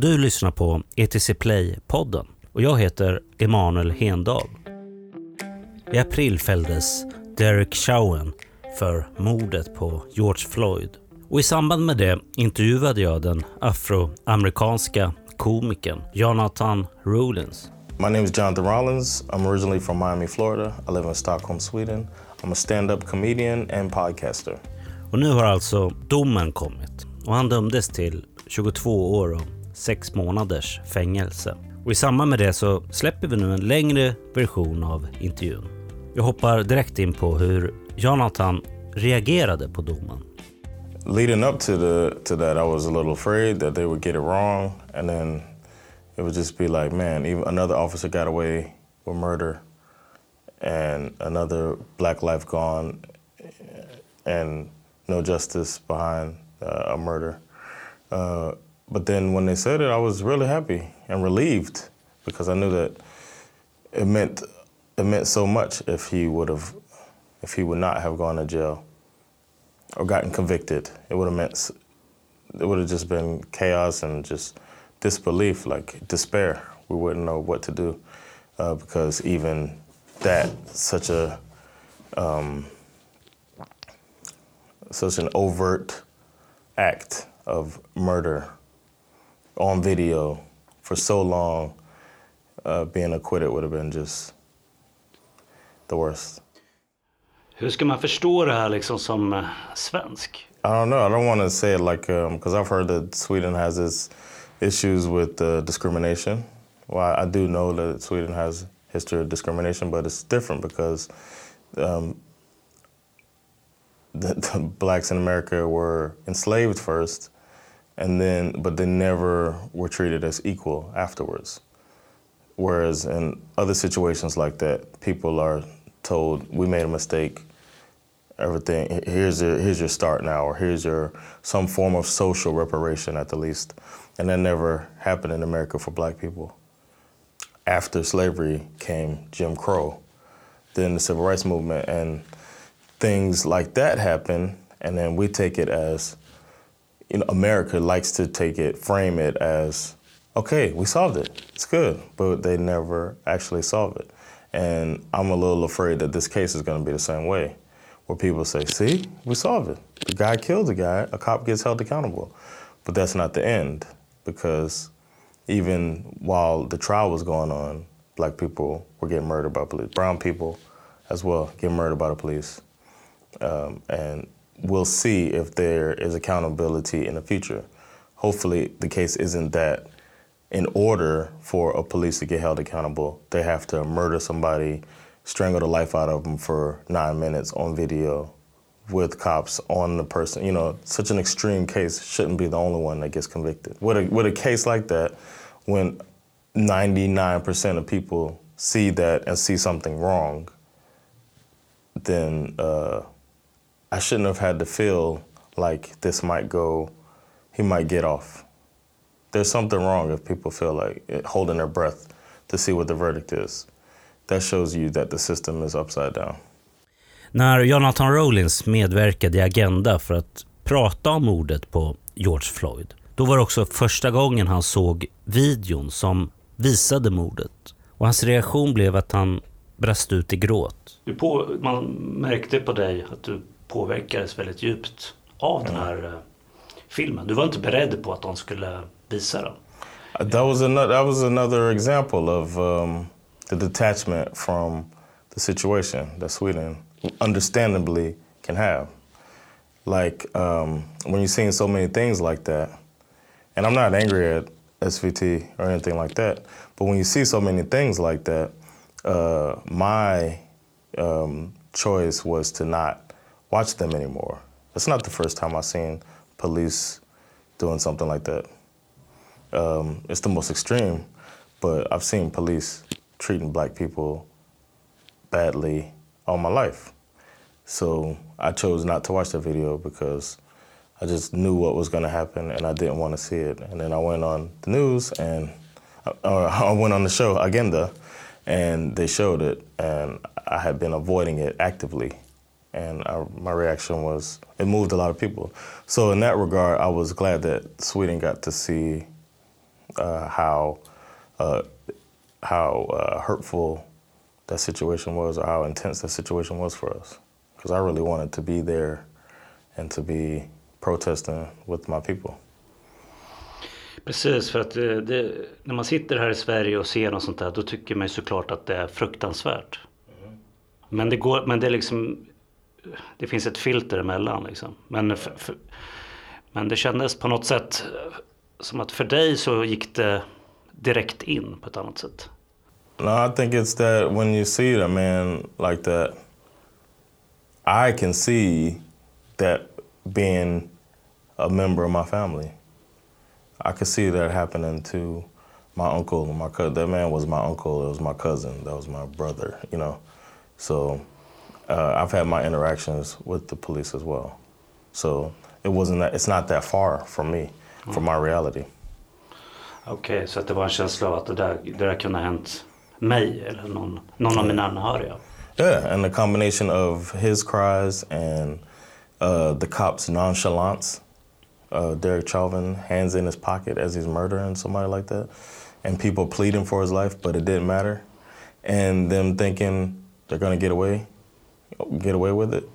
Du lyssnar på ETC Play-podden och jag heter Emanuel Hendal. I april fälldes Derek Chauvin för mordet på George Floyd. Och i samband med det intervjuade jag den afroamerikanska komikern Jonathan Rollins. My name is Jonathan Rollins. I'm originally from Miami, Florida. I live in Stockholm, Sweden. I'm a stand-up comedian and podcaster. Och nu har alltså domen kommit och han dömdes till 22 år och sex månaders fängelse. Och i samband med det så släpper vi nu en längre version av intervjun. Jag hoppar direkt in på hur Jonathan reagerade på domen. Leading up to the to that, I was a little afraid that they would get it wrong, and then it would just be like, man, even another officer got away with murder, and another black life gone, and no justice behind uh, a murder. Uh, but then when they said it, I was really happy and relieved because I knew that it meant it meant so much if he would have if he would not have gone to jail or gotten convicted. It would have meant it would have just been chaos and just disbelief, like despair. We wouldn't know what to do uh, because even that such a um, such an overt act of murder on video for so long, uh, being acquitted would have been just the worst. Hur ska man förstå det här liksom som uh, svensk? I don't know. I don't want to say it like because um, I've heard that Sweden has its issues with uh, discrimination. Well, I, I, do know that Sweden has history of discrimination, but it's different because um, the, the blacks in America were enslaved first, and then but they never were treated as equal afterwards. Whereas in other situations like that, people are told we made a mistake. Everything here's your here's your start now, or here's your some form of social reparation at the least, and that never happened in America for Black people. After slavery came Jim Crow, then the Civil Rights Movement, and things like that happen, and then we take it as you know, America likes to take it, frame it as, okay, we solved it. It's good, but they never actually solve it. And I'm a little afraid that this case is going to be the same way, where people say, see, we solved it. The guy killed the guy, a cop gets held accountable. But that's not the end, because even while the trial was going on, black people were getting murdered by police, brown people as well, getting murdered by the police. Um, and we'll see if there is accountability in the future. Hopefully, the case isn't that in order for a police to get held accountable, they have to murder somebody, strangle the life out of them for nine minutes on video with cops on the person. You know, such an extreme case shouldn't be the only one that gets convicted. With a, with a case like that, when 99% of people see that and see something wrong, then uh, I shouldn't have had to feel like this might go, he might get off. There's something wrong if people feel like holding their breath to see what the verdict is. That shows you that the system is upside down. När Jonathan Rollins medverkade i Agenda för att prata om mordet på George Floyd, då var det också första gången han såg videon som visade mordet. Och hans reaktion blev att han brast ut i gråt. Du på, man märkte på dig att du påverkades väldigt djupt av den här uh, filmen. Du var inte beredd på att de skulle visa den. That was another, that was another example of um, the detachment from the situation that Sweden understandably can have. Like um, when you're seeing so many things like that, and I'm not angry at SVT or anything like that, but when you see so many things like that, uh, my um, choice was to not watch them anymore. It's not the first time I've seen police doing something like that. Um, it's the most extreme, but I've seen police treating black people badly all my life. So I chose not to watch the video because I just knew what was going to happen and I didn't want to see it. And then I went on the news and uh, I went on the show Agenda and they showed it and I had been avoiding it actively and I, my reaction was it moved a lot of people. So in that regard, I was glad that Sweden got to see uh, how uh, how uh, hurtful that situation was, or how intense that situation was for us. Because I really wanted to be there and to be protesting with my people. Precis, för att eh, det, när man sitter här i Sverige och ser något sånt där, då tycker man ju såklart att det är fruktansvärt. Mm. Men det går, men det är liksom, det finns ett filter emellan liksom. Men, för, för, men det kändes på något sätt eh, som att för dig så gick det direkt in på ett annat sätt. No, I think it's that when you see a man like that, I can see that being a member of my family. I could see that happening to my uncle, my cousin. That man was my uncle. It was my cousin. That was my brother. You know, so uh, I've had my interactions with the police as well. So it wasn't that. It's not that far from me, mm. from my reality. Okej, okay, så det var en känsla av att det där, det där kunde ha hänt mig eller någon, någon av mina anhöriga? Yeah, and the combination of his cries and uh, the cops' nonchalance uh, Derek Chauvin hands in his pocket as he's murdering somebody like that, and people pleading for his life, but it didn't matter, and them thinking they're gonna get away, get away with it.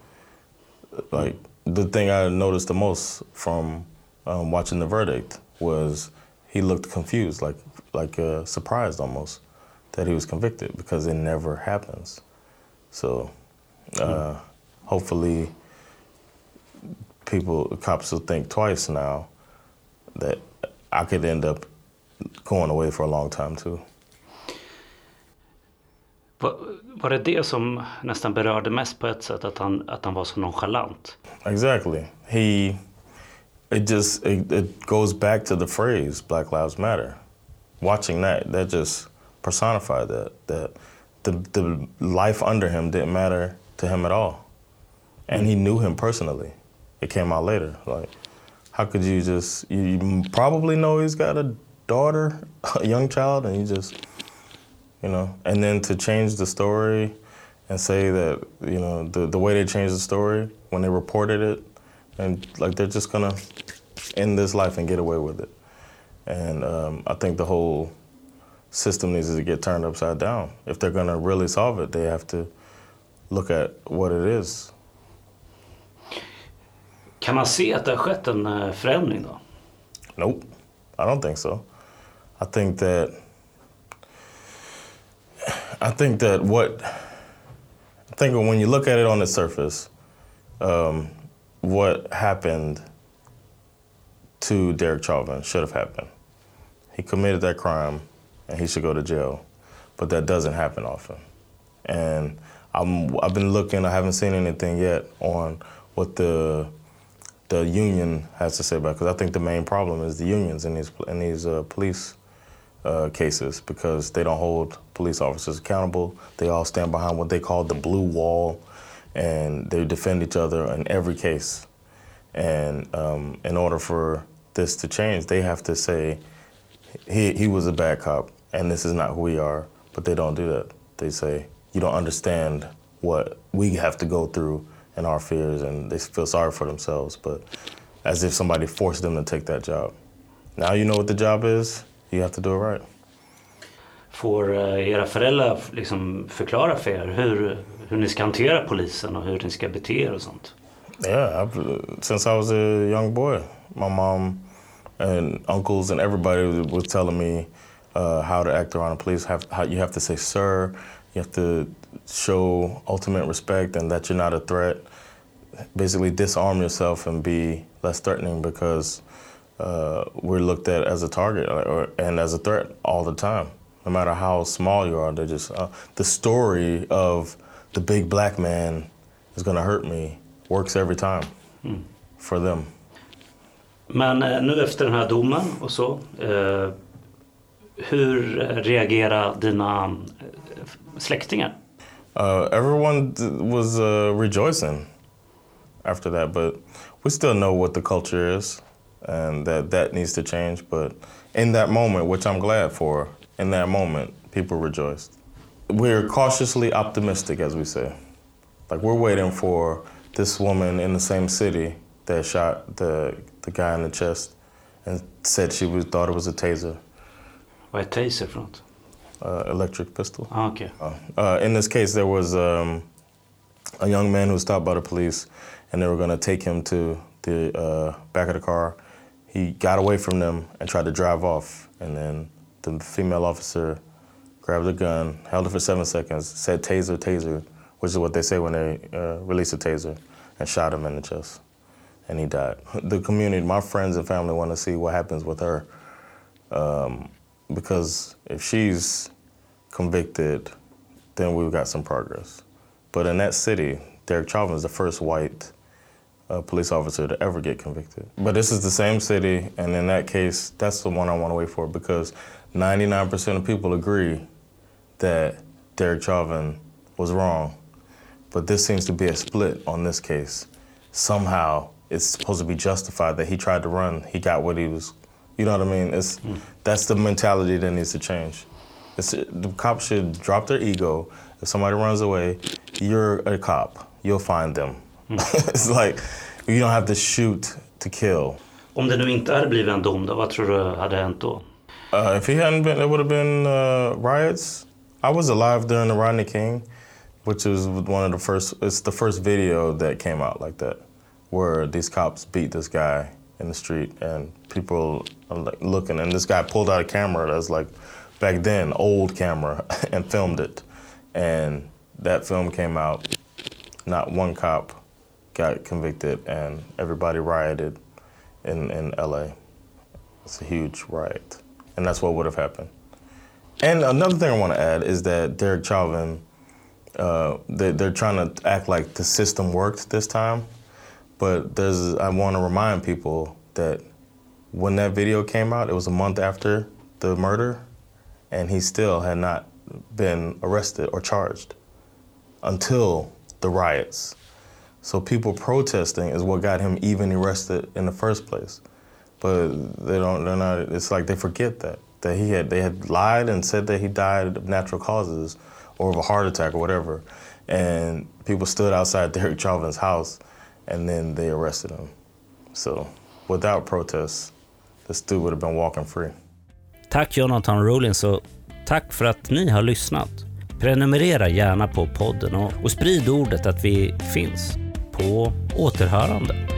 Like the thing I noticed the most from um, watching the verdict was he looked confused, like like uh, surprised almost that he was convicted because it never happens. So uh, hopefully people, cops will think twice now that I could end up going away for a long time too. Var, det det som nästan berörde mest på ett sätt, att han, att han var så nonchalant? Exactly. He, it just, it, it goes back to the phrase Black Lives Matter. Watching that, that just personified that, that the, the life under him didn't matter to him at all. And he knew him personally. it came out later. Like, how could you just? You probably know he's got a daughter, a young child, and you just, you know, and then to change the story and say that you know the the way they changed the story when they reported it, and like they're just gonna end this life and get away with it. And um, I think the whole system needs to get turned upside down. If they're gonna really solve it, they have to look at what it is Kan man se att det har skett en eh, förändring då? Nope, I don't think so. I think that I think that what I think when you look at it on the surface, um, what happened to Derek Chauvin should have happened. He committed that crime, and he should go to jail. But that doesn't happen often. And I'm, I've been looking. I haven't seen anything yet on what the the union has to say about because I think the main problem is the unions in these in these uh, police uh, cases because they don't hold police officers accountable. They all stand behind what they call the blue wall, and they defend each other in every case. And um, in order for this to change, they have to say he he was a bad cop, and this is not who we are. But they don't do that. They say you don't understand what we have to go through and our fears and they feel sorry for themselves, but as if somebody forced them to take that job. Now you know what the job is, you have to do it right. Får eh, era föräldrar liksom förklara för er hur, hur ni ska hantera polisen och hur ni ska bete er och sånt? Yeah, I've, since I was a young boy, my mom and uncles and everybody was telling me uh, how to act around the police. Have, how, you have to say sir, you have to show ultimate respect and that you're not a threat. Basically, disarm yourself and be less threatening because uh, we're looked at as a target uh, or, and as a threat all the time. No matter how small you are, they just uh, the story of the big black man is going to hurt me works every time mm. for them. Men eh, nu efter den här domen och så, eh, hur reagerar dina eh, släktingar? Uh, everyone was uh, rejoicing after that, but we still know what the culture is and that that needs to change. But in that moment, which I'm glad for, in that moment, people rejoiced. We're cautiously optimistic, as we say. Like we're waiting for this woman in the same city that shot the the guy in the chest and said she was thought it was a taser. Vad är taser för något? Uh, electric pistol. Ah, okay. Uh, in this case, there was um, a young man who was stopped by the police, and they were going to take him to the uh, back of the car. He got away from them and tried to drive off, and then the female officer grabbed a gun, held it for seven seconds, said taser, taser, which is what they say when they uh, release a taser, and shot him in the chest. And he died. The community, my friends and family want to see what happens with her. Um, because if she's convicted, then we've got some progress. But in that city, Derek Chauvin is the first white uh, police officer to ever get convicted. But this is the same city, and in that case, that's the one I want to wait for because 99% of people agree that Derek Chauvin was wrong. But this seems to be a split on this case. Somehow, it's supposed to be justified that he tried to run, he got what he was. You know what I mean? It's mm. that's the mentality that needs to change. It's, the cops should drop their ego. If somebody runs away, you're a cop. You'll find them. Mm. it's like you don't have to shoot to kill. Om det nu inte hade blivit en dom, då, vad tror du hade hänt då? Uh, if he hadn't been, it would have been uh, riots. I was alive during the Rodney King, which is one of the first. It's the first video that came out like that, where these cops beat this guy in the street, and people are like looking, and this guy pulled out a camera that's like back then old camera and filmed it, and that film came out. Not one cop got convicted, and everybody rioted in in L.A. It's a huge riot, and that's what would have happened. And another thing I want to add is that Derek Chauvin, uh, they, they're trying to act like the system worked this time, but there's I want to remind people that when that video came out, it was a month after the murder, and he still had not been arrested or charged until the riots. So people protesting is what got him even arrested in the first place. But they don't. They're not. It's like they forget that that he had they had lied and said that he died of natural causes or of a heart attack or whatever, and people stood outside Derek Chauvin's house, and then they arrested him. So without protests, this dude would have been walking free. Tack Jonathan Rollins och tack för att ni har lyssnat. Prenumerera gärna på podden och, och sprid ordet att vi finns. På återhörande.